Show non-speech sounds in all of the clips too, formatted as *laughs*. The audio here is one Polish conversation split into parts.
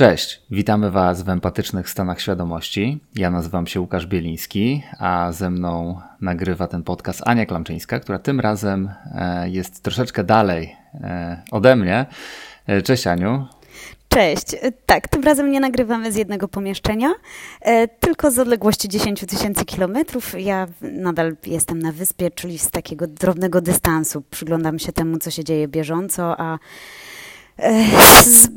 Cześć, witamy Was w empatycznych stanach świadomości. Ja nazywam się Łukasz Bieliński, a ze mną nagrywa ten podcast Ania Klamczyńska, która tym razem e, jest troszeczkę dalej e, ode mnie. E, cześć Aniu. Cześć. Tak, tym razem nie nagrywamy z jednego pomieszczenia, tylko z odległości 10 tysięcy kilometrów. Ja nadal jestem na wyspie, czyli z takiego drobnego dystansu. Przyglądam się temu, co się dzieje bieżąco, a z,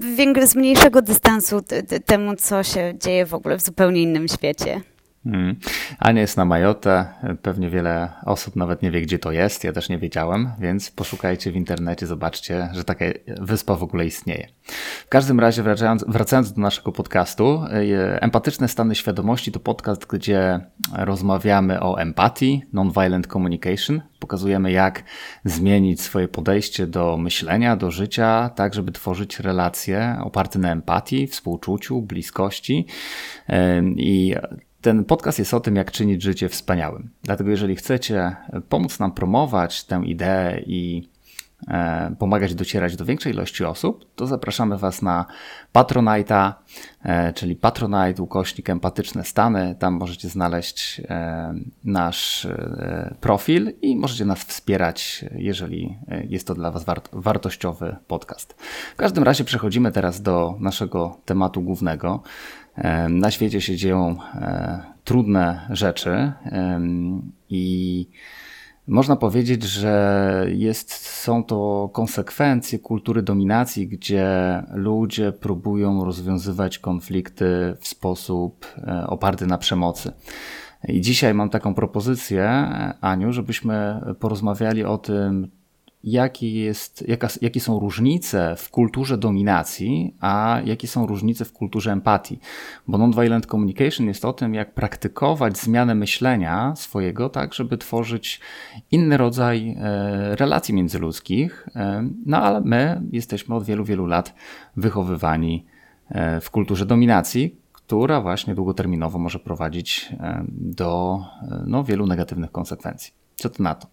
z mniejszego dystansu temu, co się dzieje w ogóle w zupełnie innym świecie. Hmm. Ania jest na Majotę. Pewnie wiele osób nawet nie wie, gdzie to jest. Ja też nie wiedziałem, więc poszukajcie w internecie, zobaczcie, że taka wyspa w ogóle istnieje. W każdym razie, wracając, wracając do naszego podcastu, e, Empatyczne Stany Świadomości to podcast, gdzie rozmawiamy o empatii, nonviolent communication. Pokazujemy, jak zmienić swoje podejście do myślenia, do życia, tak, żeby tworzyć relacje oparte na empatii, współczuciu, bliskości. E, I ten podcast jest o tym, jak czynić życie wspaniałym. Dlatego, jeżeli chcecie pomóc nam promować tę ideę i e, pomagać docierać do większej ilości osób, to zapraszamy Was na Patronite'a, e, czyli Patronite, ukośnik empatyczne stany. Tam możecie znaleźć e, nasz profil i możecie nas wspierać, jeżeli jest to dla Was wartościowy podcast. W każdym razie przechodzimy teraz do naszego tematu głównego. Na świecie się dzieją e, trudne rzeczy i można powiedzieć, że jest, są to konsekwencje kultury dominacji, gdzie ludzie próbują rozwiązywać konflikty w sposób e, oparty na przemocy. I dzisiaj mam taką propozycję, Aniu, żebyśmy porozmawiali o tym, jaki jest, jaka, jakie są różnice w kulturze dominacji, a jakie są różnice w kulturze empatii. Bo non-violent communication jest o tym, jak praktykować zmianę myślenia swojego, tak, żeby tworzyć inny rodzaj e, relacji międzyludzkich. E, no ale my jesteśmy od wielu, wielu lat wychowywani e, w kulturze dominacji, która właśnie długoterminowo może prowadzić do no, wielu negatywnych konsekwencji. Co to na to?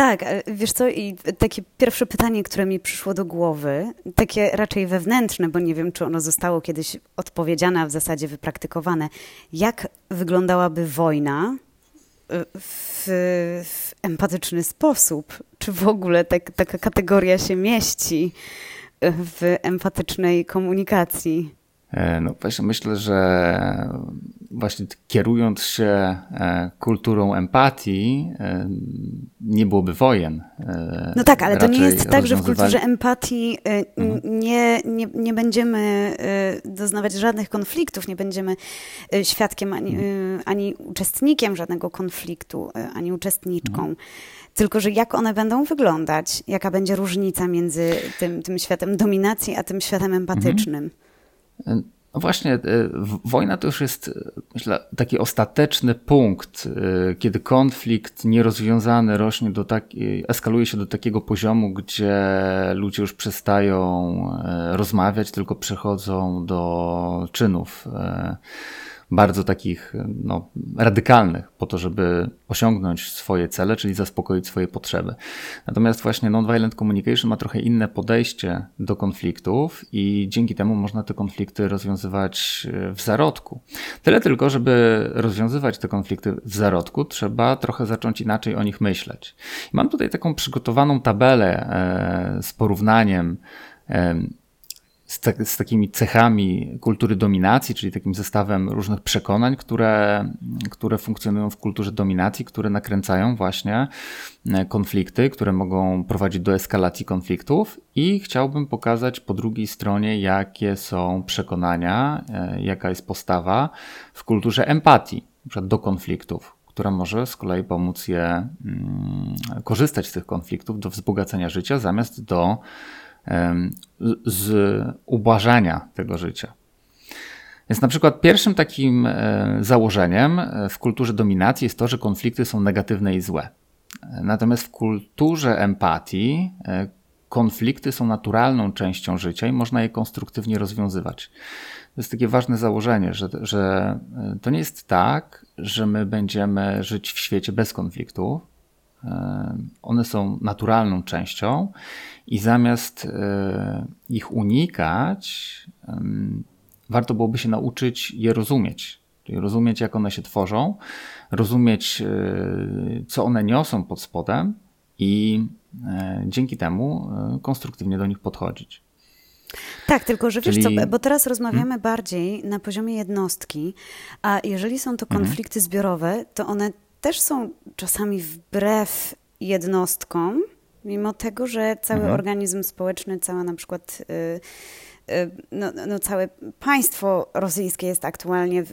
Tak, wiesz co, i takie pierwsze pytanie, które mi przyszło do głowy, takie raczej wewnętrzne, bo nie wiem, czy ono zostało kiedyś odpowiedziane, a w zasadzie wypraktykowane. Jak wyglądałaby wojna y, w, w empatyczny sposób? Czy w ogóle tak, taka kategoria się mieści w empatycznej komunikacji? E, no właśnie myślę, że właśnie kierując się e, kulturą empatii, e, nie byłoby wojen. No tak, ale to nie jest tak, że w kulturze empatii mhm. nie, nie, nie będziemy doznawać żadnych konfliktów, nie będziemy świadkiem ani, mhm. ani uczestnikiem żadnego konfliktu, ani uczestniczką. Mhm. Tylko, że jak one będą wyglądać, jaka będzie różnica między tym, tym światem dominacji, a tym światem empatycznym. Mhm. No właśnie, e, wojna to już jest, myślę, taki ostateczny punkt, e, kiedy konflikt nierozwiązany rośnie do tak, eskaluje się do takiego poziomu, gdzie ludzie już przestają e, rozmawiać, tylko przechodzą do czynów bardzo takich no, radykalnych po to, żeby osiągnąć swoje cele, czyli zaspokoić swoje potrzeby. Natomiast właśnie nonviolent communication ma trochę inne podejście do konfliktów i dzięki temu można te konflikty rozwiązywać e, w zarodku. Tyle tylko, żeby rozwiązywać te konflikty w zarodku, trzeba trochę zacząć inaczej o nich myśleć. Mam tutaj taką przygotowaną tabelę e, z porównaniem z, te, z, takimi cechami kultury dominacji, czyli takim zestawem różnych przekonań, które, które funkcjonują w kulturze dominacji, które nakręcają właśnie e, konflikty, które mogą prowadzić do eskalacji konfliktów. I chciałbym pokazać po drugiej stronie, jakie są przekonania, e, jaka jest postawa w kulturze empatii, np. do konfliktów, która może z kolei pomóc je mm, korzystać z tych konfliktów do wzbogacenia życia, zamiast do z ubłażania tego życia. Więc na przykład pierwszym takim e, założeniem e, w kulturze dominacji jest to, że konflikty są negatywne i złe. Natomiast w kulturze empatii e, konflikty są naturalną częścią życia i można je konstruktywnie rozwiązywać. To jest takie ważne założenie, że, że to nie jest tak, że my będziemy żyć w świecie bez konfliktów. One są naturalną częścią i zamiast e, ich unikać, warto byłoby się nauczyć je rozumieć. Czyli rozumieć, jak one się tworzą, rozumieć, e, co one niosą pod spodem i e, dzięki temu konstruktywnie do nich podchodzić. Tak, tylko że Czyli... wiesz co, bo teraz rozmawiamy hmm? bardziej na poziomie jednostki, a jeżeli są to mhm. konflikty hmm. zbiorowe, to one też są czasami wbrew jednostkom, mimo tego, że cały mhm. organizm społeczny, cała na przykład y, y, no, no, całe państwo rosyjskie jest aktualnie w,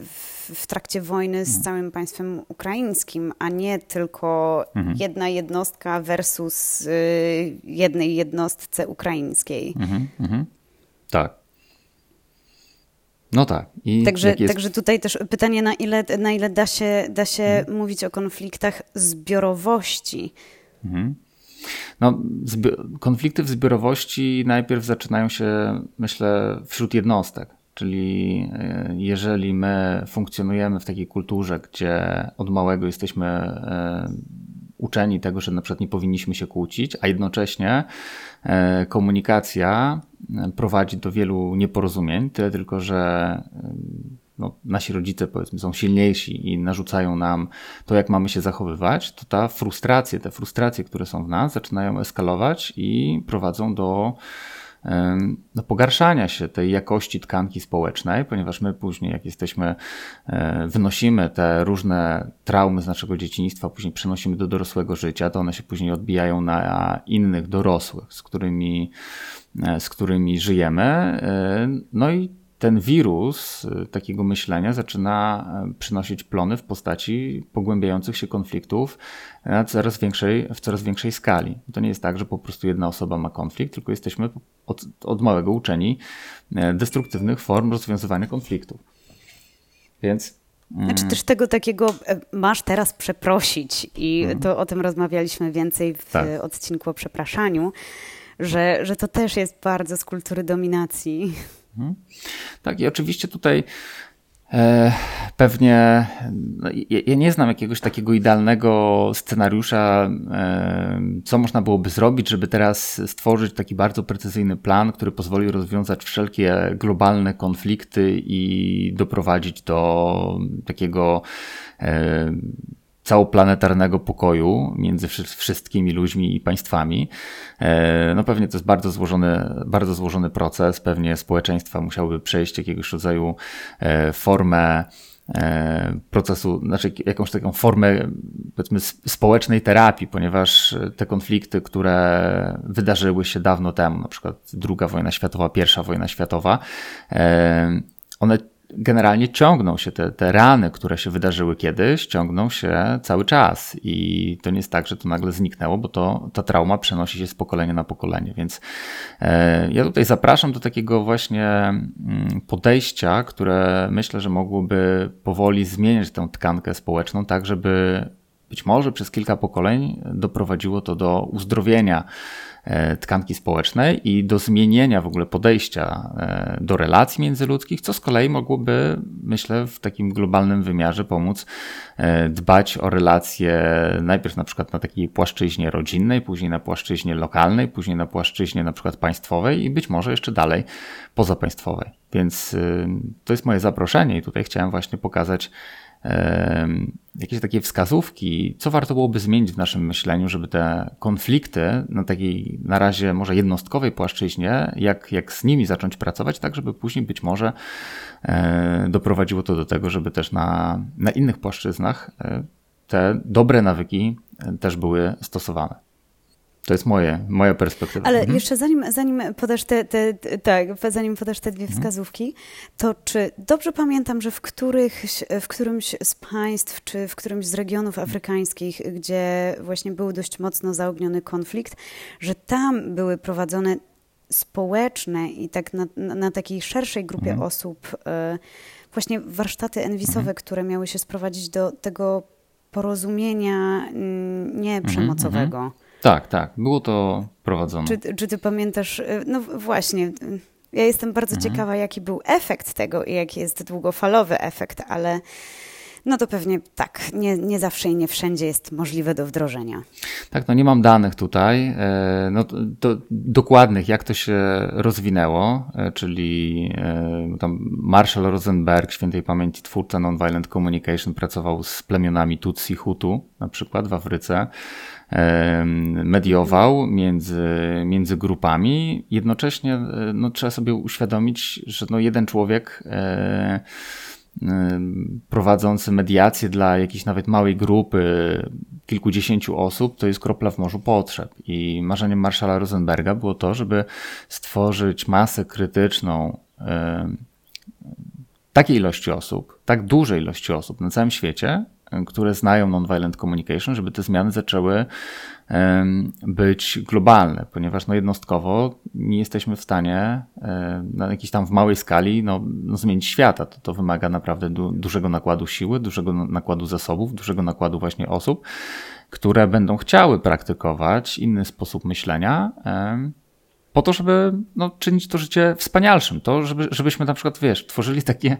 w trakcie wojny z mhm. całym państwem ukraińskim, a nie tylko mhm. jedna jednostka versus y, jednej jednostce ukraińskiej. Mhm, mhm. Tak. No tak. I także, jest... także tutaj też pytanie, na ile, na ile da się, da się mhm. mówić o konfliktach zbiorowości. Mhm. No, konflikty w zbiorowości najpierw zaczynają się, myślę, wśród jednostek. Czyli e, jeżeli my funkcjonujemy w takiej kulturze, gdzie od małego jesteśmy e, uczeni tego, że na przykład nie powinniśmy się kłócić, a jednocześnie e, komunikacja prowadzi do wielu nieporozumień, tyle tylko, że no, nasi rodzice powiedzmy są silniejsi i narzucają nam to, jak mamy się zachowywać, to ta frustracje, te frustracje, które są w nas, zaczynają eskalować i prowadzą do no, pogarszania się tej jakości tkanki społecznej, ponieważ my później, jak jesteśmy, e, wynosimy te różne traumy z naszego dzieciństwa, później przenosimy do dorosłego życia, to one się później odbijają na innych dorosłych, z którymi, e, z którymi żyjemy. E, no i ten wirus y, takiego myślenia zaczyna e, przynosić plony w postaci pogłębiających się konfliktów na coraz większej, w coraz większej skali. To nie jest tak, że po prostu jedna osoba ma konflikt, tylko jesteśmy od, od małego uczeni destruktywnych form rozwiązywania konfliktów. Więc mm, znaczy też tego takiego e, masz teraz przeprosić i mhm. to o tym rozmawialiśmy więcej w tak. odcinku o przepraszaniu, że, że to też jest bardzo z kultury dominacji. Mhm. Tak, i oczywiście tutaj e, pewnie no, ja, nie znam jakiegoś takiego idealnego scenariusza, e, co można byłoby zrobić, żeby teraz stworzyć taki bardzo precyzyjny plan, który pozwoli rozwiązać wszelkie globalne konflikty i doprowadzić do takiego e, całoplanetarnego pokoju między wszystkimi ludźmi i państwami. E, no pewnie to jest bardzo złożony, bardzo złożony proces. Pewnie społeczeństwa musiałyby przejść jakiegoś rodzaju e, formę e, procesu, znaczy jakąś taką formę powiedzmy społecznej terapii, ponieważ te konflikty, które wydarzyły się dawno temu, na przykład druga wojna światowa, pierwsza wojna światowa, one generalnie ciągną się te, te rany, które się wydarzyły kiedyś, ciągną się cały czas. I to nie jest tak, że to nagle zniknęło, bo to, ta trauma przenosi się z pokolenia na pokolenie. Więc e, ja tutaj zapraszam do takiego właśnie mm, podejścia, które myślę, że mogłoby powoli zmieniać tę tkankę społeczną, tak żeby być może przez kilka pokoleń doprowadziło to do uzdrowienia tkanki społecznej i do zmienienia w ogóle podejścia e, do relacji międzyludzkich, co z kolei mogłoby, myślę, w takim globalnym wymiarze pomóc e, dbać o relacje najpierw na przykład na takiej płaszczyźnie rodzinnej, później na płaszczyźnie lokalnej, później na płaszczyźnie na przykład państwowej i być może jeszcze dalej pozapaństwowej. Więc to jest moje zaproszenie i tutaj chciałem właśnie pokazać jakieś takie wskazówki, co warto byłoby zmienić w naszym myśleniu, żeby te konflikty na takiej na razie może jednostkowej płaszczyźnie, jak, jak z nimi zacząć pracować, tak żeby później być może e, doprowadziło to do tego, żeby też na, na innych płaszczyznach e, te dobre nawyki e, też były stosowane. To jest moje, moja perspektywa. Ale mhm. jeszcze zanim, zanim podasz te, te, tak, zanim podasz te dwie mhm. wskazówki, to czy dobrze pamiętam, że w, których, w którymś z państw, czy w którymś z regionów afrykańskich, gdzie właśnie był dość mocno zaogniony konflikt, że tam były prowadzone społeczne i tak na, na takiej szerszej grupie mhm. osób y, właśnie warsztaty enwisowe, mhm. które miały się sprowadzić do tego porozumienia mm, nieprzemocowego. Tak, tak, było to prowadzone. Czy, czy ty pamiętasz, y, no właśnie, ja jestem bardzo mhm. ciekawa, jaki był efekt tego i jaki jest długofalowy efekt, ale No to pewnie tak. Nie, nie zawsze i nie wszędzie jest możliwe do wdrożenia. Tak, no nie mam danych tutaj, e, no to, to dokładnych, jak to się rozwinęło, e, czyli e, tam Marshall Rosenberg, świętej pamięci twórca Nonviolent Communication, pracował z plemionami Tutsi Hutu, na przykład w Afryce, mediował między, między grupami. Jednocześnie no, trzeba sobie uświadomić, że no, jeden człowiek prowadzący mediację dla jakiejś nawet małej grupy, kilkudziesięciu osób, to jest kropla w morzu potrzeb. I marzeniem Marszala Rosenberga było to, żeby stworzyć masę krytyczną takiej ilości osób, tak dużej ilości osób na całym świecie, które znają nonviolent communication, żeby te zmiany zaczęły być globalne, ponieważ no jednostkowo nie jesteśmy w stanie na jakiejś tam w małej skali no, no zmienić świata. To, to wymaga naprawdę du dużego nakładu siły, dużego nakładu zasobów, dużego nakładu właśnie osób, które będą chciały praktykować inny sposób myślenia po to, żeby no, czynić to życie wspanialszym. To, żeby, żebyśmy na przykład, wiesz, tworzyli takie,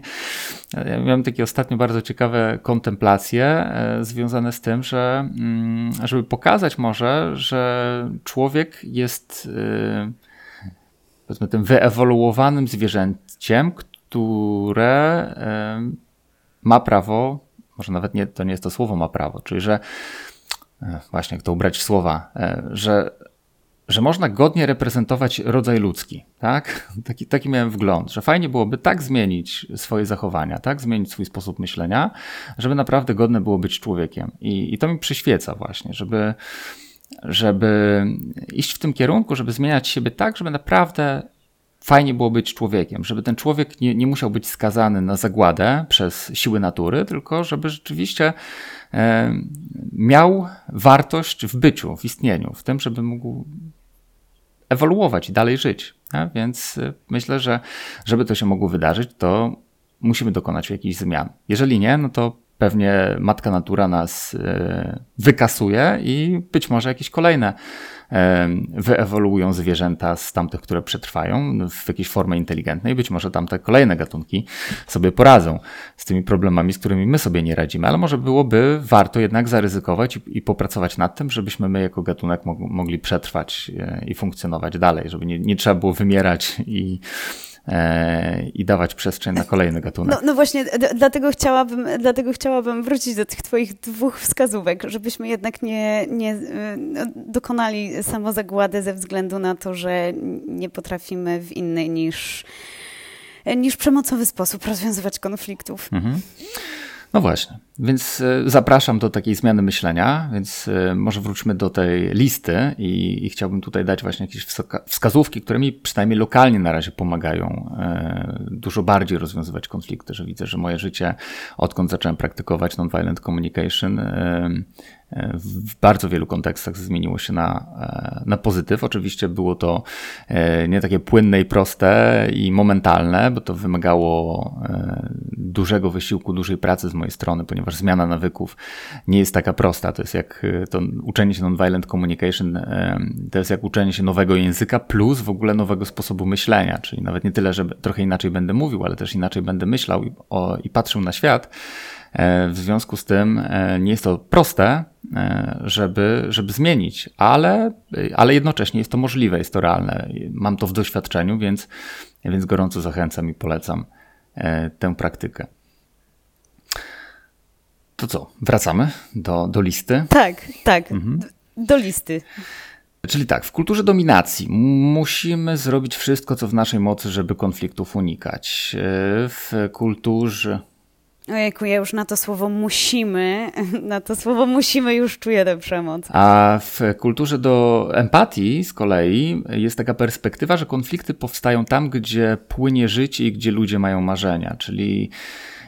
ja miałem takie ostatnio bardzo ciekawe kontemplacje e, związane z tym, że mm, żeby pokazać może, że człowiek jest e, powiedzmy tym wyewoluowanym zwierzęciem, które e, ma prawo, może nawet nie, to nie jest to słowo ma prawo, czyli że właśnie jak to ubrać w słowa, że że można godnie reprezentować rodzaj ludzki. Tak? Taki, taki miałem wgląd, że fajnie byłoby tak zmienić swoje zachowania, tak zmienić swój sposób myślenia, żeby naprawdę godne było być człowiekiem. I, i to mi przyświeca właśnie, żeby, żeby iść w tym kierunku, żeby zmieniać siebie tak, żeby naprawdę fajnie było być człowiekiem, żeby ten człowiek nie, nie musiał być skazany na zagładę przez siły natury, tylko żeby rzeczywiście e, miał wartość w byciu, w istnieniu, w tym, żeby mógł ewoluować i dalej żyć. Więc y, myślę, że żeby to się mogło wydarzyć, to musimy dokonać jakichś zmian. Jeżeli nie, no to pewnie matka natura nas y, wykasuje i być może jakieś kolejne wyewoluują zwierzęta z tamtych, które przetrwają w jakiejś formie inteligentnej. Być może tamte kolejne gatunki sobie poradzą z tymi problemami, z którymi my sobie nie radzimy, ale może byłoby warto jednak zaryzykować i, popracować nad tym, żebyśmy my jako gatunek mogli przetrwać e, i funkcjonować dalej, żeby nie, nie trzeba było wymierać i E, i dawać przestrzeń na kolejny gatunek. No, no właśnie, dlatego chciałabym, dlatego chciałabym wrócić do tych Twoich dwóch wskazówek, żebyśmy jednak nie, nie e, no, dokonali samozagłady ze względu na to, że nie potrafimy w inny niż, niż przemocowy sposób rozwiązywać konfliktów. Mhm. No właśnie, więc e, zapraszam do takiej zmiany myślenia, więc e, może wróćmy do tej listy i, i chciałbym tutaj dać właśnie jakieś wskazówki, które mi przynajmniej lokalnie na razie pomagają e, dużo bardziej rozwiązywać konflikty, że widzę, że moje życie, odkąd zacząłem praktykować nonviolent communication, w bardzo wielu kontekstach zmieniło się na, e, na pozytyw. Oczywiście było to e, nie takie płynne i proste i momentalne, bo to wymagało e, dużego wysiłku, dużej pracy z mojej strony, ponieważ zmiana nawyków nie jest taka prosta. To jest jak to uczenie się nonviolent communication, to jest jak uczenie się nowego języka plus w ogóle nowego sposobu myślenia, czyli nawet nie tyle, że trochę inaczej będę mówił, ale też inaczej będę myślał i, o, i patrzył na świat. W związku z tym nie jest to proste, E, żeby, żeby zmienić, ale, ale jednocześnie jest to możliwe, jest to realne. Mam to w doświadczeniu, więc, więc gorąco zachęcam i polecam e, tę praktykę. To co, wracamy do, do listy? Tak, tak, mhm. do listy. Czyli tak, w kulturze dominacji musimy zrobić wszystko, co w naszej mocy, żeby konfliktów unikać. E, w kulturze Ojejku, ja już na to słowo musimy, *laughs* na to słowo musimy już czuję tę przemoc. A w kulturze do empatii z kolei jest taka perspektywa, że konflikty powstają tam, gdzie płynie życie i gdzie ludzie mają marzenia, czyli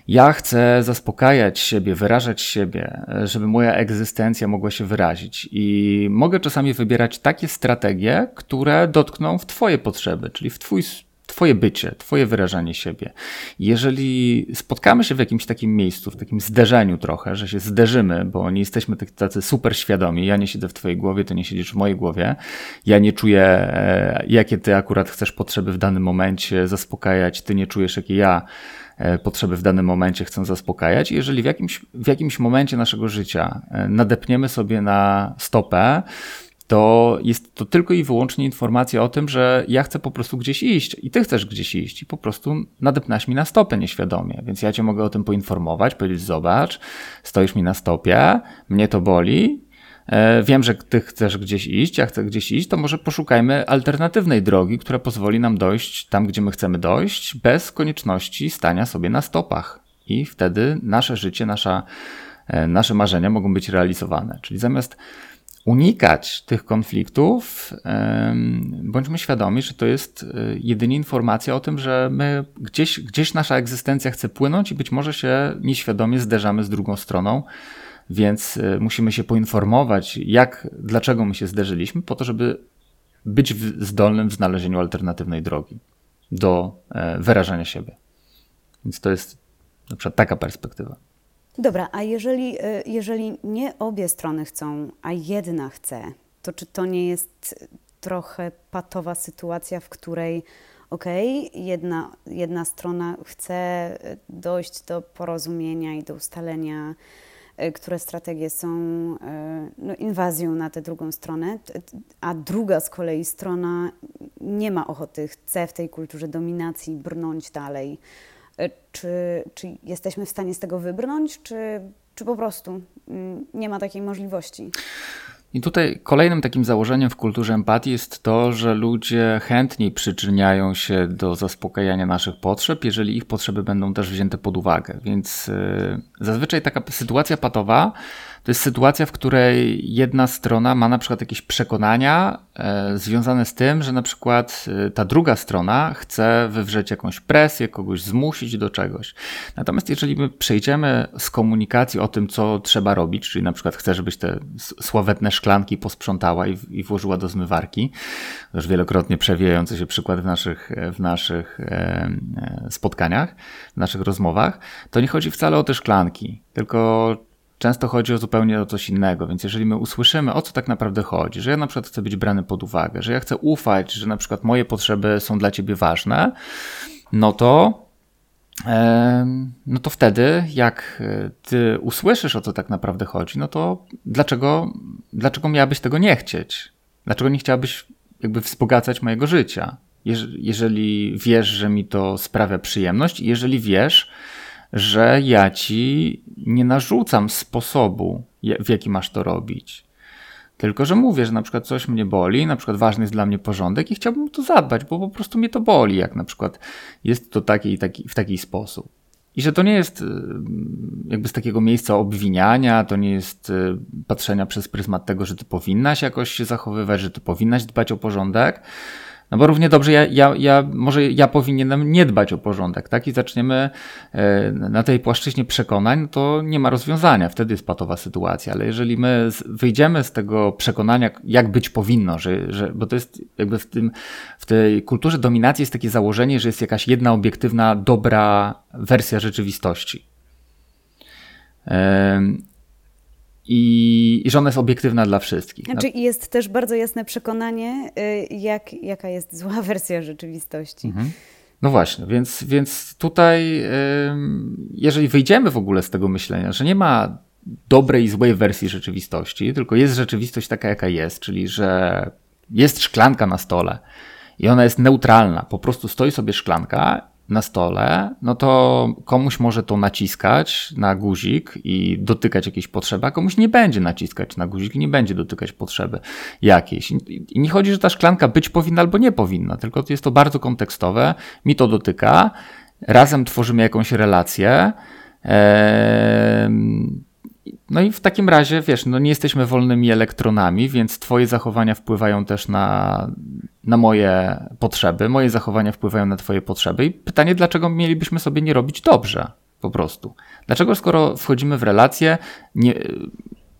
ja chcę zaspokajać siebie, wyrażać siebie, żeby moja egzystencja mogła się wyrazić. I mogę czasami wybierać takie strategie, które dotkną w Twoje potrzeby, czyli w Twój Twoje bycie, Twoje wyrażanie siebie. Jeżeli spotkamy się w jakimś takim miejscu, w takim zderzeniu trochę, że się zderzymy, bo nie jesteśmy tak, tacy super świadomi, ja nie siedzę w Twojej głowie, Ty nie siedzisz w mojej głowie, ja nie czuję, e, jakie Ty akurat chcesz potrzeby w danym momencie zaspokajać, Ty nie czujesz, jakie ja e, potrzeby w danym momencie chcę zaspokajać. Jeżeli w jakimś, w jakimś momencie naszego życia e, nadepniemy sobie na stopę, to jest to tylko i wyłącznie informacja o tym, że ja chcę po prostu gdzieś iść i ty chcesz gdzieś iść i po prostu nadepnaś mi na stopę nieświadomie, więc ja cię mogę o tym poinformować, powiedzieć zobacz, stoisz mi na stopie, mnie to boli, e, wiem, że ty chcesz gdzieś iść, ja chcę gdzieś iść, to może poszukajmy alternatywnej drogi, która pozwoli nam dojść tam, gdzie my chcemy dojść, bez konieczności stania sobie na stopach. I wtedy nasze życie, nasza, e, nasze marzenia mogą być realizowane, czyli zamiast unikać tych konfliktów, bądźmy świadomi, że to jest e, jedynie informacja o tym, że my gdzieś, gdzieś nasza egzystencja chce płynąć i być może się nieświadomie zderzamy z drugą stroną, więc e, musimy się poinformować, jak, dlaczego my się zderzyliśmy, po to, żeby być zdolnym w znalezieniu alternatywnej drogi do e, wyrażania siebie. Więc to jest na przykład taka perspektywa. Dobra, a jeżeli, y, jeżeli nie obie strony chcą, a jedna chce, to czy to nie jest trochę patowa sytuacja, w której okej, okay, jedna, jedna strona chce dojść do porozumienia i do ustalenia, y, które strategie są no, inwazją na tę drugą stronę, a druga z kolei strona nie ma ochoty, chce w tej kulturze dominacji brnąć dalej E, czy, czy jesteśmy w stanie z tego wybrnąć, czy, czy po prostu mm, nie ma takiej możliwości? I tutaj kolejnym takim założeniem w kulturze empatii jest to, że ludzie chętniej przyczyniają się do zaspokajania naszych potrzeb, jeżeli ich potrzeby będą też wzięte pod uwagę. Więc yy, zazwyczaj taka sytuacja patowa to jest sytuacja, w której jedna strona ma na przykład jakieś przekonania e, związane z tym, że na przykład e, ta druga strona chce wywrzeć jakąś presję, kogoś zmusić do czegoś. Natomiast jeżeli my przejdziemy z komunikacji o tym, co trzeba robić, czyli na przykład chcę, żebyś te sławetne szklanki posprzątała i, włożyła do zmywarki, już wielokrotnie przewijający się przykład w naszych, w naszych e, spotkaniach, w naszych rozmowach, to nie chodzi wcale o te szklanki, tylko często chodzi o zupełnie o coś innego. Więc jeżeli my usłyszymy, o co tak naprawdę chodzi, że ja na przykład chcę być brany pod uwagę, że ja chcę ufać, że na przykład moje potrzeby są dla ciebie ważne, no to no to wtedy, jak e, ty usłyszysz, o co tak naprawdę chodzi, no to dlaczego, dlaczego miałabyś tego nie chcieć? Dlaczego nie chciałabyś jakby wzbogacać mojego życia? Jeżeli wiesz, że mi to sprawia przyjemność, jeżeli wiesz, że ja ci nie narzucam sposobu, w jaki masz to robić. Tylko, że mówię, że na przykład coś mnie boli, na przykład ważny jest dla mnie porządek i chciałbym to zadbać, bo po prostu mnie to boli, jak na przykład jest to taki, taki, w taki sposób. I że to nie jest y, jakby z takiego miejsca obwiniania, to nie jest y, patrzenia przez pryzmat tego, że ty powinnaś jakoś się zachowywać, że ty powinnaś dbać o porządek, no bo równie dobrze ja, ja, ja, może ja powinienem nie dbać o porządek, tak? I zaczniemy e, na tej płaszczyźnie przekonań, to nie ma rozwiązania, wtedy jest patowa sytuacja, ale jeżeli my wyjdziemy z tego przekonania, jak być powinno, że, że, bo to jest jakby w, tym, w tej kulturze dominacji jest takie założenie, że jest jakaś jedna obiektywna, dobra wersja rzeczywistości i, i że ona jest obiektywna dla wszystkich. Znaczy jest też bardzo jasne przekonanie, y, jak, jaka jest zła *laughs* wersja rzeczywistości. Mhm. No właśnie, więc, więc tutaj, jeżeli wyjdziemy w ogóle z tego myślenia, że nie ma dobrej i złej wersji rzeczywistości, tylko jest rzeczywistość taka, jaka jest, czyli że jest szklanka na stole i ona jest neutralna, po prostu stoi sobie szklanka na stole, no to komuś może to naciskać na guzik i dotykać jakiejś potrzeby, a komuś nie będzie naciskać na guzik i nie będzie dotykać potrzeby jakiejś. I nie chodzi, że ta szklanka być powinna albo nie powinna, tylko jest to bardzo kontekstowe. Mi to dotyka, razem tworzymy jakąś relację. No i w takim razie, wiesz, no nie jesteśmy wolnymi elektronami, więc twoje zachowania wpływają też na, na moje potrzeby, moje zachowania wpływają na twoje potrzeby i pytanie, dlaczego mielibyśmy sobie nie robić dobrze, po prostu. Dlaczego skoro wchodzimy w relacje, nie,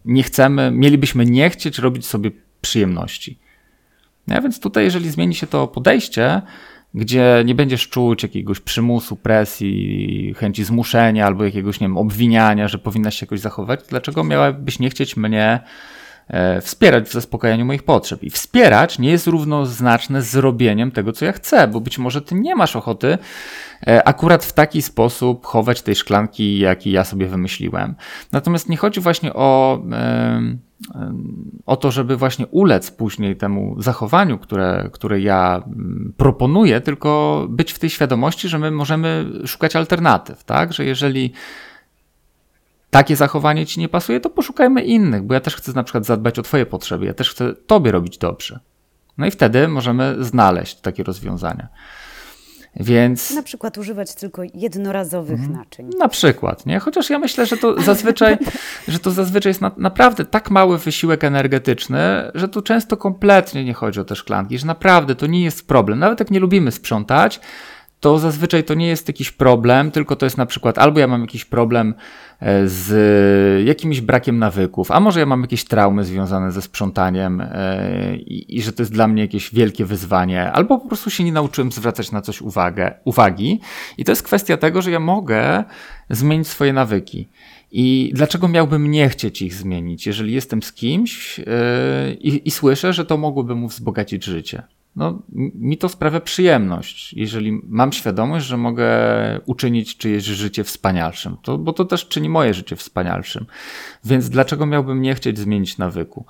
nie chcemy, mielibyśmy nie chcieć robić sobie przyjemności. No, więc tutaj, jeżeli zmieni się to podejście, gdzie nie będziesz czuć jakiegoś przymusu, presji, chęci zmuszenia albo jakiegoś, nie wiem, obwiniania, że powinnaś się jakoś zachować, dlaczego miałabyś nie chcieć mnie e, wspierać w zaspokajaniu moich potrzeb? I wspierać nie jest równoznaczne z robieniem tego, co ja chcę, bo być może ty nie masz ochoty e, akurat w taki sposób chować tej szklanki, jaki ja sobie wymyśliłem. Natomiast nie chodzi właśnie o o to, żeby właśnie ulec później temu zachowaniu, które, które ja mm, proponuję, tylko być w tej świadomości, że my możemy szukać alternatyw, tak? Że jeżeli takie zachowanie ci nie pasuje, to poszukajmy innych, bo ja też chcę na przykład zadbać o twoje potrzeby, ja też chcę tobie robić dobrze. No i wtedy możemy znaleźć takie rozwiązania. Więc... Na przykład używać tylko jednorazowych mhm. naczyń. Na przykład, nie? Chociaż ja myślę, że to zazwyczaj, że to zazwyczaj jest na, naprawdę tak mały wysiłek energetyczny, że tu często kompletnie nie chodzi o te szklanki, że naprawdę to nie jest problem. Nawet jak nie lubimy sprzątać, to zazwyczaj to nie jest jakiś problem, tylko to jest na przykład albo ja mam jakiś problem e, z jakimś brakiem nawyków, a może ja mam jakieś traumy związane ze sprzątaniem e, i, i że to jest dla mnie jakieś wielkie wyzwanie, albo po prostu się nie nauczyłem zwracać na coś uwagę, uwagi. I to jest kwestia tego, że ja mogę zmienić swoje nawyki. I dlaczego miałbym nie chcieć ich zmienić, jeżeli jestem z kimś yy, i, i słyszę, że to mogłoby mu wzbogacić życie? No, mi to sprawia przyjemność, jeżeli mam świadomość, że mogę uczynić czyjeś życie wspanialszym, to, bo to też czyni moje życie wspanialszym. Więc dlaczego miałbym nie chcieć zmienić nawyku?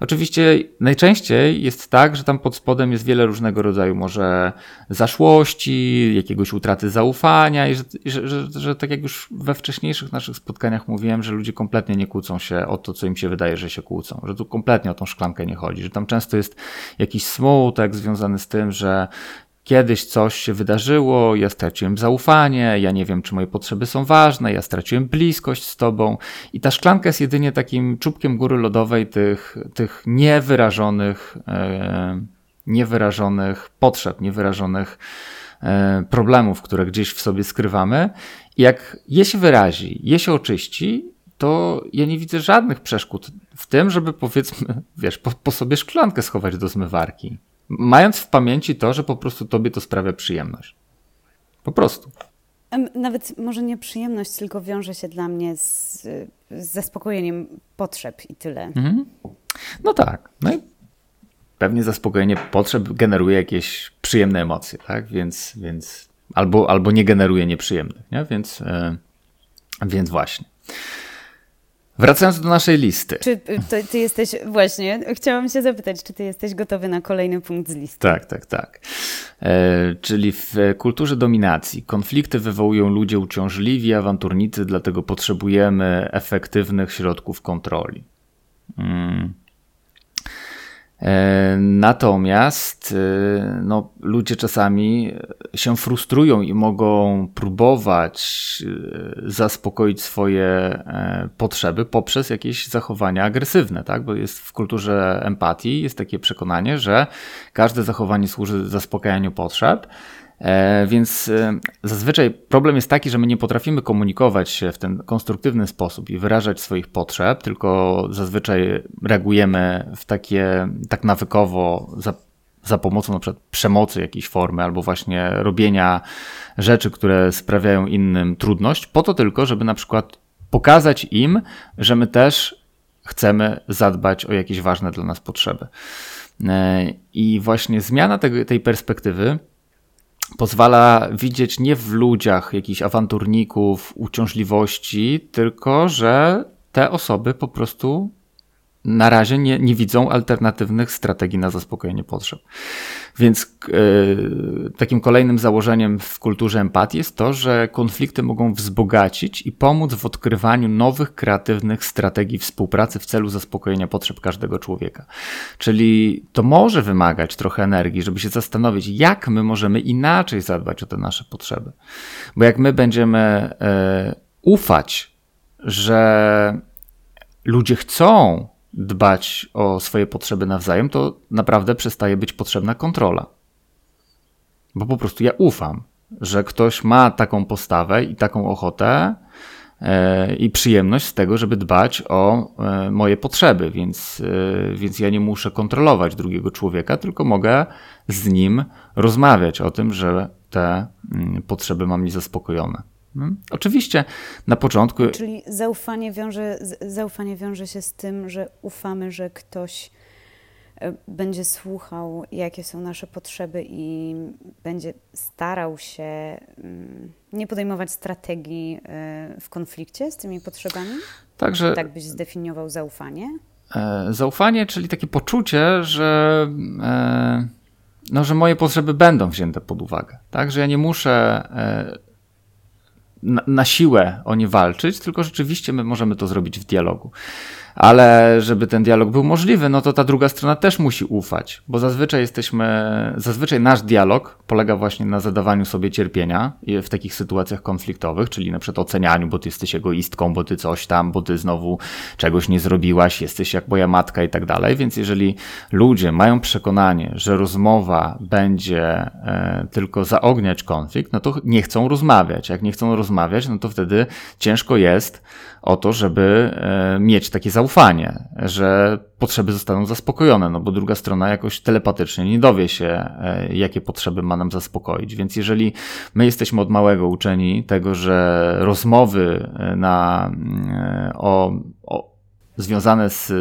Oczywiście najczęściej jest tak, że tam pod spodem jest wiele różnego rodzaju może zaszłości, jakiegoś utraty zaufania i że, że, że, że, tak jak już we wcześniejszych naszych spotkaniach mówiłem, że ludzie kompletnie nie kłócą się o to, co im się wydaje, że się kłócą, że tu kompletnie o tą szklankę nie chodzi, że tam często jest jakiś smutek związany z tym, że kiedyś coś się wydarzyło, ja straciłem zaufanie, ja nie wiem, czy moje potrzeby są ważne, ja straciłem bliskość z tobą. I ta szklanka jest jedynie takim czubkiem góry lodowej tych, tych niewyrażonych, e, niewyrażonych potrzeb, niewyrażonych e, problemów, które gdzieś w sobie skrywamy. I jak je się wyrazi, je się oczyści, to ja nie widzę żadnych przeszkód w tym, żeby powiedzmy, wiesz, po, po sobie szklankę schować do zmywarki mając w pamięci to, że po prostu tobie to sprawia przyjemność. Po prostu. Nawet może nie przyjemność, tylko wiąże się dla mnie z, z zaspokojeniem potrzeb i tyle. Mhm. No tak. No i pewnie zaspokojenie potrzeb generuje jakieś przyjemne emocje, tak? Więc, więc albo, albo nie generuje nieprzyjemnych, nie? Więc, yy, więc właśnie. Wracając do naszej listy. Czy ty, ty, jesteś, właśnie, chciałam się zapytać, czy ty jesteś gotowy na kolejny punkt z listy? Tak, tak, tak. E, czyli w kulturze dominacji konflikty wywołują ludzie uciążliwi, awanturnicy, dlatego potrzebujemy efektywnych środków kontroli. Mm. E, natomiast e, no, ludzie czasami się frustrują i mogą próbować e, zaspokoić swoje potrzeby poprzez jakieś zachowania agresywne, tak? bo jest w kulturze empatii jest takie przekonanie, że każde zachowanie służy zaspokajaniu potrzeb. E, więc e, zazwyczaj problem jest taki, że my nie potrafimy komunikować się w ten konstruktywny sposób i wyrażać swoich potrzeb, tylko zazwyczaj reagujemy w takie tak nawykowo za, za pomocą na przykład przemocy jakiejś formy albo właśnie robienia rzeczy, które sprawiają innym trudność, po to tylko, żeby na przykład pokazać im, że my też chcemy zadbać o jakieś ważne dla nas potrzeby. E, I właśnie zmiana tej, tej perspektywy pozwala widzieć nie w ludziach jakichś awanturników, uciążliwości, tylko że te osoby po prostu na razie nie, nie widzą alternatywnych strategii na zaspokojenie potrzeb. Więc yy, takim kolejnym założeniem w kulturze empatii jest to, że konflikty mogą wzbogacić i pomóc w odkrywaniu nowych, kreatywnych strategii współpracy w celu zaspokojenia potrzeb każdego człowieka. Czyli to może wymagać trochę energii, żeby się zastanowić, jak my możemy inaczej zadbać o te nasze potrzeby. Bo jak my będziemy yy, ufać, że ludzie chcą dbać o swoje potrzeby nawzajem, to naprawdę przestaje być potrzebna kontrola. Bo po prostu ja ufam, że ktoś ma taką postawę i taką ochotę, e, i przyjemność z tego, żeby dbać o e, moje potrzeby, więc, e, więc ja nie muszę kontrolować drugiego człowieka, tylko mogę z nim rozmawiać o tym, że te mm, potrzeby mam niezaspokojone. Hmm? Oczywiście na początku. Czyli zaufanie wiąże, zaufanie wiąże się z tym, że ufamy, że ktoś E, będzie słuchał, jakie są nasze potrzeby i będzie starał się mm, nie podejmować strategii e, w konflikcie z tymi potrzebami? Także, tak byś zdefiniował zaufanie? E, zaufanie, czyli takie poczucie, że, no, że moje potrzeby będą wzięte pod uwagę. Tak, że ja nie muszę na, na siłę o nie walczyć, tylko rzeczywiście my możemy to zrobić w dialogu ale żeby ten dialog był możliwy, no to ta druga strona też musi ufać, bo zazwyczaj jesteśmy, zazwyczaj nasz dialog polega właśnie na zadawaniu sobie cierpienia w takich sytuacjach konfliktowych, czyli na przykład ocenianiu, bo ty jesteś egoistką, bo ty coś tam, bo ty znowu czegoś nie zrobiłaś, jesteś jak moja matka i tak dalej, więc jeżeli ludzie mają przekonanie, że rozmowa będzie e, tylko zaogniać konflikt, no to nie chcą rozmawiać. Jak nie chcą rozmawiać, no to wtedy ciężko jest o to, żeby e, mieć takie zaufanie, że potrzeby zostaną zaspokojone, no bo druga strona jakoś telepatycznie nie dowie się, e, jakie potrzeby ma nam zaspokoić. Więc jeżeli my jesteśmy od małego uczeni tego, że rozmowy e, na, o, o związane z,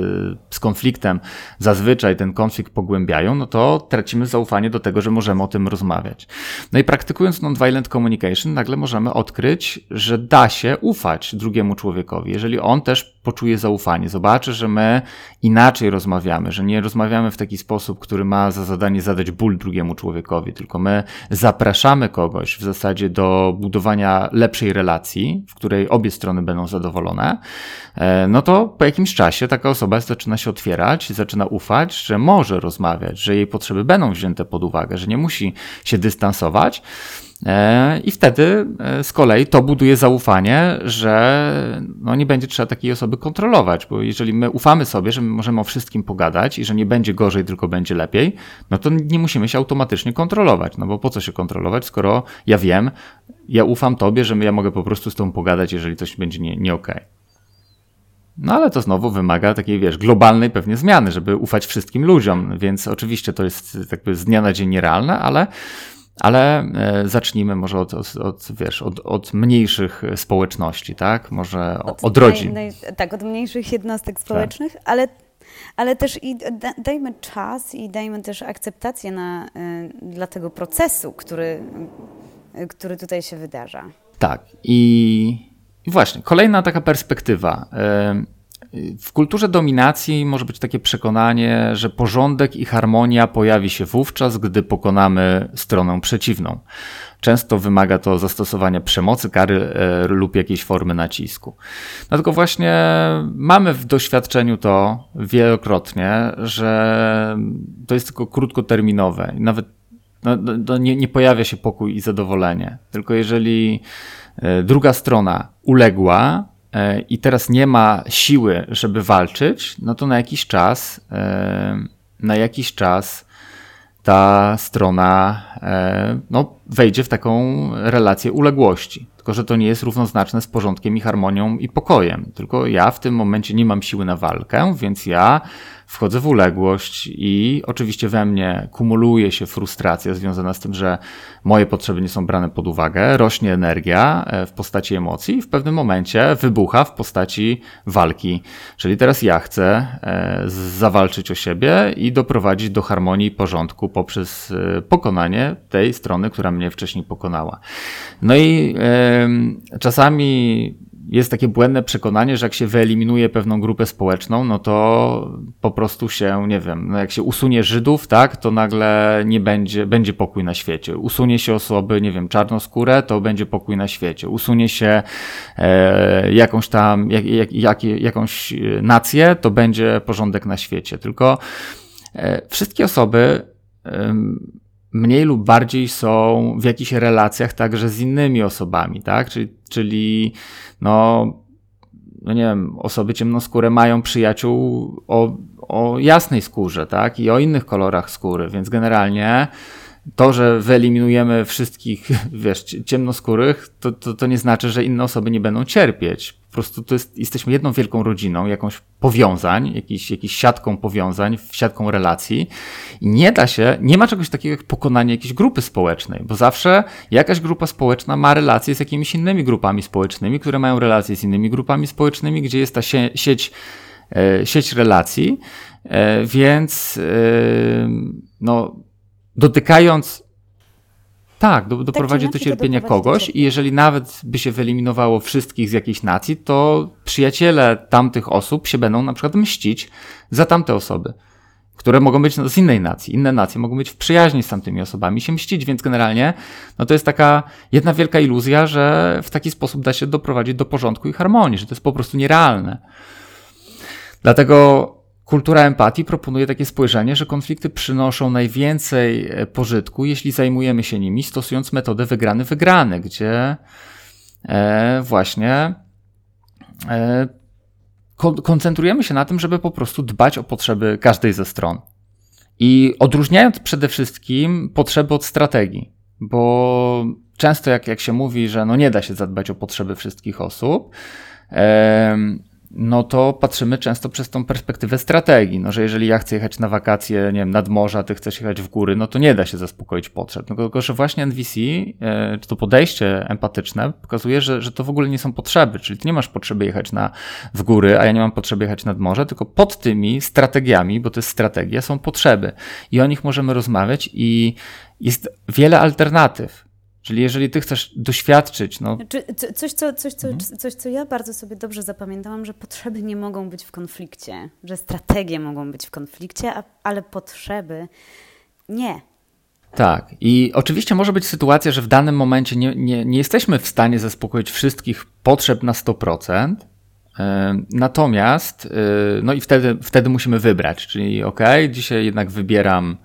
z konfliktem zazwyczaj ten konflikt pogłębiają, no to tracimy zaufanie do tego, że możemy o tym rozmawiać. No i praktykując non-violent communication, nagle możemy odkryć, że da się ufać drugiemu człowiekowi. Jeżeli on też poczuje zaufanie, zobaczy, że my inaczej rozmawiamy, że nie rozmawiamy w taki sposób, który ma za zadanie zadać ból drugiemu człowiekowi, tylko my zapraszamy kogoś w zasadzie do budowania lepszej relacji, w której obie strony będą zadowolone, e, no to po jakimś czasie taka osoba zaczyna się otwierać, zaczyna ufać, że może rozmawiać, że jej potrzeby będą wzięte pod uwagę, że nie musi się dystansować. E, I wtedy e, z kolei to buduje zaufanie, że no nie będzie trzeba takiej osoby kontrolować, bo jeżeli my ufamy sobie, że my możemy o wszystkim pogadać i że nie będzie gorzej, tylko będzie lepiej, no to nie musimy się automatycznie kontrolować. No bo po co się kontrolować, skoro ja wiem, ja ufam tobie, że ja mogę po prostu z tobą pogadać, jeżeli coś będzie nie, nie okej. Okay. No ale to znowu wymaga takiej, wiesz, globalnej pewnie zmiany, żeby ufać wszystkim ludziom, więc oczywiście to jest jakby z dnia na dzień nierealne, ale ale e, zacznijmy może od, od, od wiesz, od, od, mniejszych społeczności, tak? Może od, od rodzin. Naj, naj, tak, od mniejszych jednostek społecznych, tak. ale, ale też i da, dajmy czas i dajmy też akceptację na, y, dla tego procesu, który, który tutaj się wydarza. Tak. I, i właśnie, kolejna taka perspektywa. W kulturze dominacji może być takie przekonanie, że porządek i harmonia pojawi się wówczas, gdy pokonamy stronę przeciwną. Często wymaga to zastosowania przemocy, kary e, lub jakiejś formy nacisku. Dlatego właśnie mamy w doświadczeniu to wielokrotnie, że to jest tylko krótkoterminowe. Nawet no, no, no, nie, nie pojawia się pokój i zadowolenie. Tylko jeżeli e, druga strona uległa, i teraz nie ma siły, żeby walczyć, no to na jakiś czas, e, na jakiś czas ta strona e, no, wejdzie w taką relację uległości. Tylko, że to nie jest równoznaczne z porządkiem i harmonią i pokojem. Tylko ja w tym momencie nie mam siły na walkę, więc ja wchodzę w uległość i oczywiście we mnie kumuluje się frustracja związana z tym, że moje potrzeby nie są brane pod uwagę, rośnie energia e, w postaci emocji i w pewnym momencie wybucha w postaci walki. Czyli teraz ja chcę e, zawalczyć o siebie i doprowadzić do harmonii i porządku poprzez e, pokonanie tej strony, która mnie wcześniej pokonała. No i czasami jest takie błędne przekonanie, że jak się wyeliminuje pewną grupę społeczną, no to po prostu się, nie wiem, no jak się usunie Żydów, tak, to nagle nie będzie, będzie pokój na świecie. Usunie się osoby, nie wiem, czarnoskóre, to będzie pokój na świecie. Usunie się e, jakąś tam, jak, jak, jak, jakąś nację, to będzie porządek na świecie. Tylko e, wszystkie osoby e, mniej lub bardziej są w jakichś relacjach także z innymi osobami, tak? Czyli, czyli no, no nie wiem, osoby ciemnoskóre mają przyjaciół o, o jasnej skórze, tak? I o innych kolorach skóry, więc generalnie to, że wyeliminujemy wszystkich, *laughs* wiesz, ciemnoskórych, to, to, to nie znaczy, że inne osoby nie będą cierpieć. Po prostu to jest, jesteśmy jedną wielką rodziną, jakąś powiązań, jakiś, jakiś siatką powiązań, siatką relacji i nie da się, nie ma czegoś takiego jak pokonanie jakiejś grupy społecznej, bo zawsze jakaś grupa społeczna ma relacje z jakimiś innymi grupami społecznymi, które mają relacje z innymi grupami społecznymi, gdzie jest ta sie sieć, e, sieć relacji, e, więc e, no dotykając tak, do, doprowadzi do cierpienia kogoś i jeżeli nawet by się wyeliminowało wszystkich z jakiejś nacji, to przyjaciele tamtych osób się będą na przykład mścić za tamte osoby, które mogą być z innej nacji. Inne nacje mogą być w przyjaźni z tamtymi osobami, się mścić, więc generalnie no to jest taka jedna wielka iluzja, że w taki sposób da się doprowadzić do porządku i harmonii, że to jest po prostu nierealne. Dlatego Kultura empatii proponuje takie spojrzenie, że konflikty przynoszą najwięcej e, pożytku, jeśli zajmujemy się nimi, stosując metodę wygrany-wygrany, gdzie e, właśnie e, koncentrujemy się na tym, żeby po prostu dbać o potrzeby każdej ze stron. I odróżniając przede wszystkim potrzeby od strategii, bo często jak, jak się mówi, że no nie da się zadbać o potrzeby wszystkich osób, no to patrzymy często przez tą perspektywę strategii. No, że jeżeli ja chcę jechać na wakacje, nie wiem, nad morza, ty chcesz jechać w góry, no to nie da się zaspokoić potrzeb. No, tylko, że właśnie NVC, e, czy to podejście empatyczne pokazuje, że, że to w ogóle nie są potrzeby, czyli ty nie masz potrzeby jechać na, w góry, a ja nie mam potrzeby jechać nad morze, tylko pod tymi strategiami, bo to jest strategia, są potrzeby. I o nich możemy rozmawiać i jest wiele alternatyw. Czyli jeżeli ty chcesz doświadczyć, no... Znaczy, coś, co, coś, co, mhm. coś, co ja bardzo sobie dobrze zapamiętałam, że potrzeby nie mogą być w konflikcie, że strategie mogą być w konflikcie, a, ale potrzeby nie. Tak. I oczywiście może być sytuacja, że w danym momencie nie, nie, nie jesteśmy w stanie zaspokoić wszystkich potrzeb na 100%, Natomiast, y, no i wtedy, wtedy musimy wybrać, czyli ok, dzisiaj jednak wybieram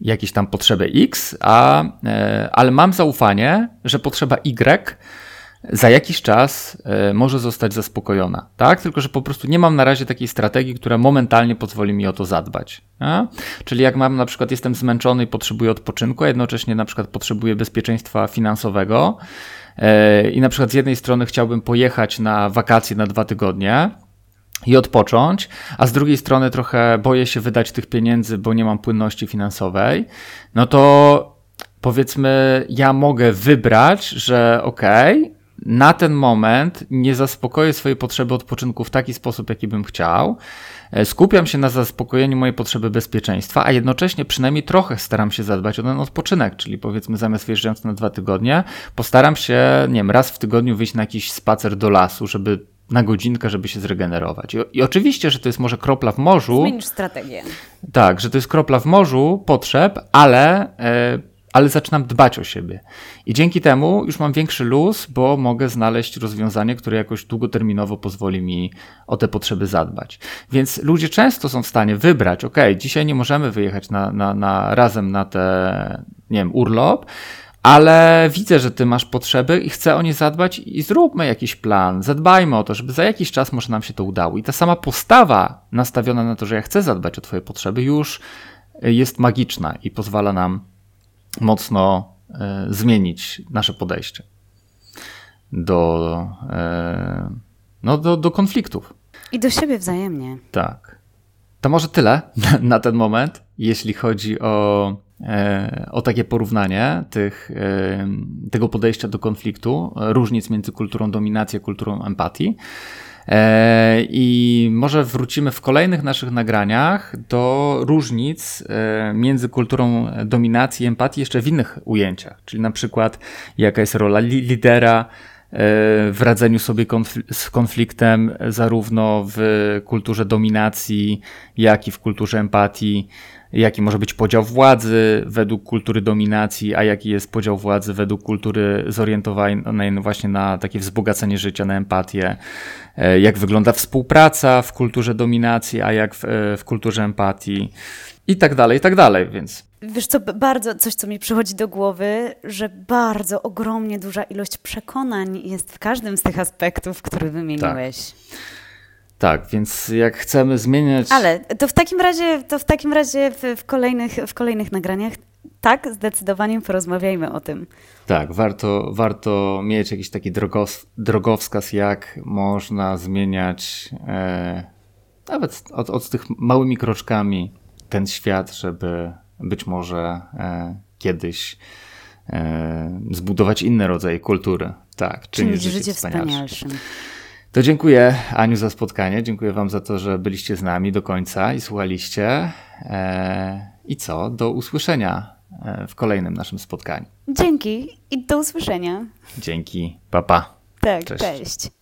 jakieś tam potrzebę X, a, e, ale mam zaufanie, że potrzeba Y za jakiś czas e, może zostać zaspokojona, tak? Tylko, że po prostu nie mam na razie takiej strategii, która momentalnie pozwoli mi o to zadbać. A? Czyli jak mam na przykład, jestem zmęczony i potrzebuję odpoczynku, a jednocześnie na przykład potrzebuję bezpieczeństwa finansowego e, i na przykład z jednej strony chciałbym pojechać na wakacje na dwa tygodnie, i odpocząć, a z drugiej strony trochę boję się wydać tych pieniędzy, bo nie mam płynności finansowej, no to powiedzmy, ja mogę wybrać, że okej, okay, na ten moment nie zaspokoję swojej potrzeby odpoczynku w taki sposób, jaki bym chciał. E, skupiam się na zaspokojeniu mojej potrzeby bezpieczeństwa, a jednocześnie przynajmniej trochę staram się zadbać o ten odpoczynek, czyli powiedzmy zamiast wyjeżdżając na dwa tygodnie, postaram się, nie wiem, raz w tygodniu wyjść na jakiś spacer do lasu, żeby na godzinkę, żeby się zregenerować. I, I, oczywiście, że to jest może kropla w morzu. Zmienisz strategię. Tak, że to jest kropla w morzu potrzeb, ale, e, ale zaczynam dbać o siebie. I dzięki temu już mam większy luz, bo mogę znaleźć rozwiązanie, które jakoś długoterminowo pozwoli mi o te potrzeby zadbać. Więc ludzie często są w stanie wybrać, ok, dzisiaj nie możemy wyjechać na, na, na razem na te, nie wiem, urlop, ale widzę, że ty masz potrzeby i chcę o nie zadbać i zróbmy jakiś plan, zadbajmy o to, żeby za jakiś czas może nam się to udało. I ta sama postawa nastawiona na to, że ja chcę zadbać o twoje potrzeby już jest magiczna i pozwala nam mocno e, zmienić nasze podejście do, e, no, do, do konfliktów. I do siebie wzajemnie. Tak. To może tyle *laughs* na ten moment, jeśli chodzi o E, o takie porównanie tych, e, tego podejścia do konfliktu, różnic między kulturą dominacji a kulturą empatii. E, I może wrócimy w kolejnych naszych nagraniach do różnic między kulturą dominacji i empatii jeszcze w innych ujęciach, czyli na przykład jaka jest rola lidera w radzeniu sobie z konfliktem, zarówno w kulturze dominacji, jak i w kulturze empatii jaki może być podział władzy według kultury dominacji, a jaki jest podział władzy według kultury zorientowanej właśnie na takie wzbogacenie życia, na empatię, e, jak wygląda współpraca w kulturze dominacji, a jak w, e, w kulturze empatii i tak dalej, i tak dalej, więc... Wiesz co, bardzo coś, co mi przychodzi do głowy, że bardzo ogromnie duża ilość przekonań jest w każdym z tych aspektów, które wymieniłeś. Tak. Tak, więc jak chcemy zmieniać. Ale to w takim razie, to w takim razie w, w, kolejnych, w kolejnych nagraniach tak, zdecydowanie porozmawiajmy o tym. Tak, warto, warto mieć jakiś taki drogos, drogowskaz, jak można zmieniać e, nawet od, od tych małymi kroczkami ten świat, żeby być może e, kiedyś e, zbudować inne rodzaje kultury. Tak, czynić życie, życie wspanialszym. To dziękuję Aniu za spotkanie. Dziękuję Wam za to, że byliście z nami do końca i słuchaliście. E, I co? Do usłyszenia e, w kolejnym naszym spotkaniu. Dzięki i do usłyszenia. Dzięki. Papa. Pa. Tak, cześć. cześć.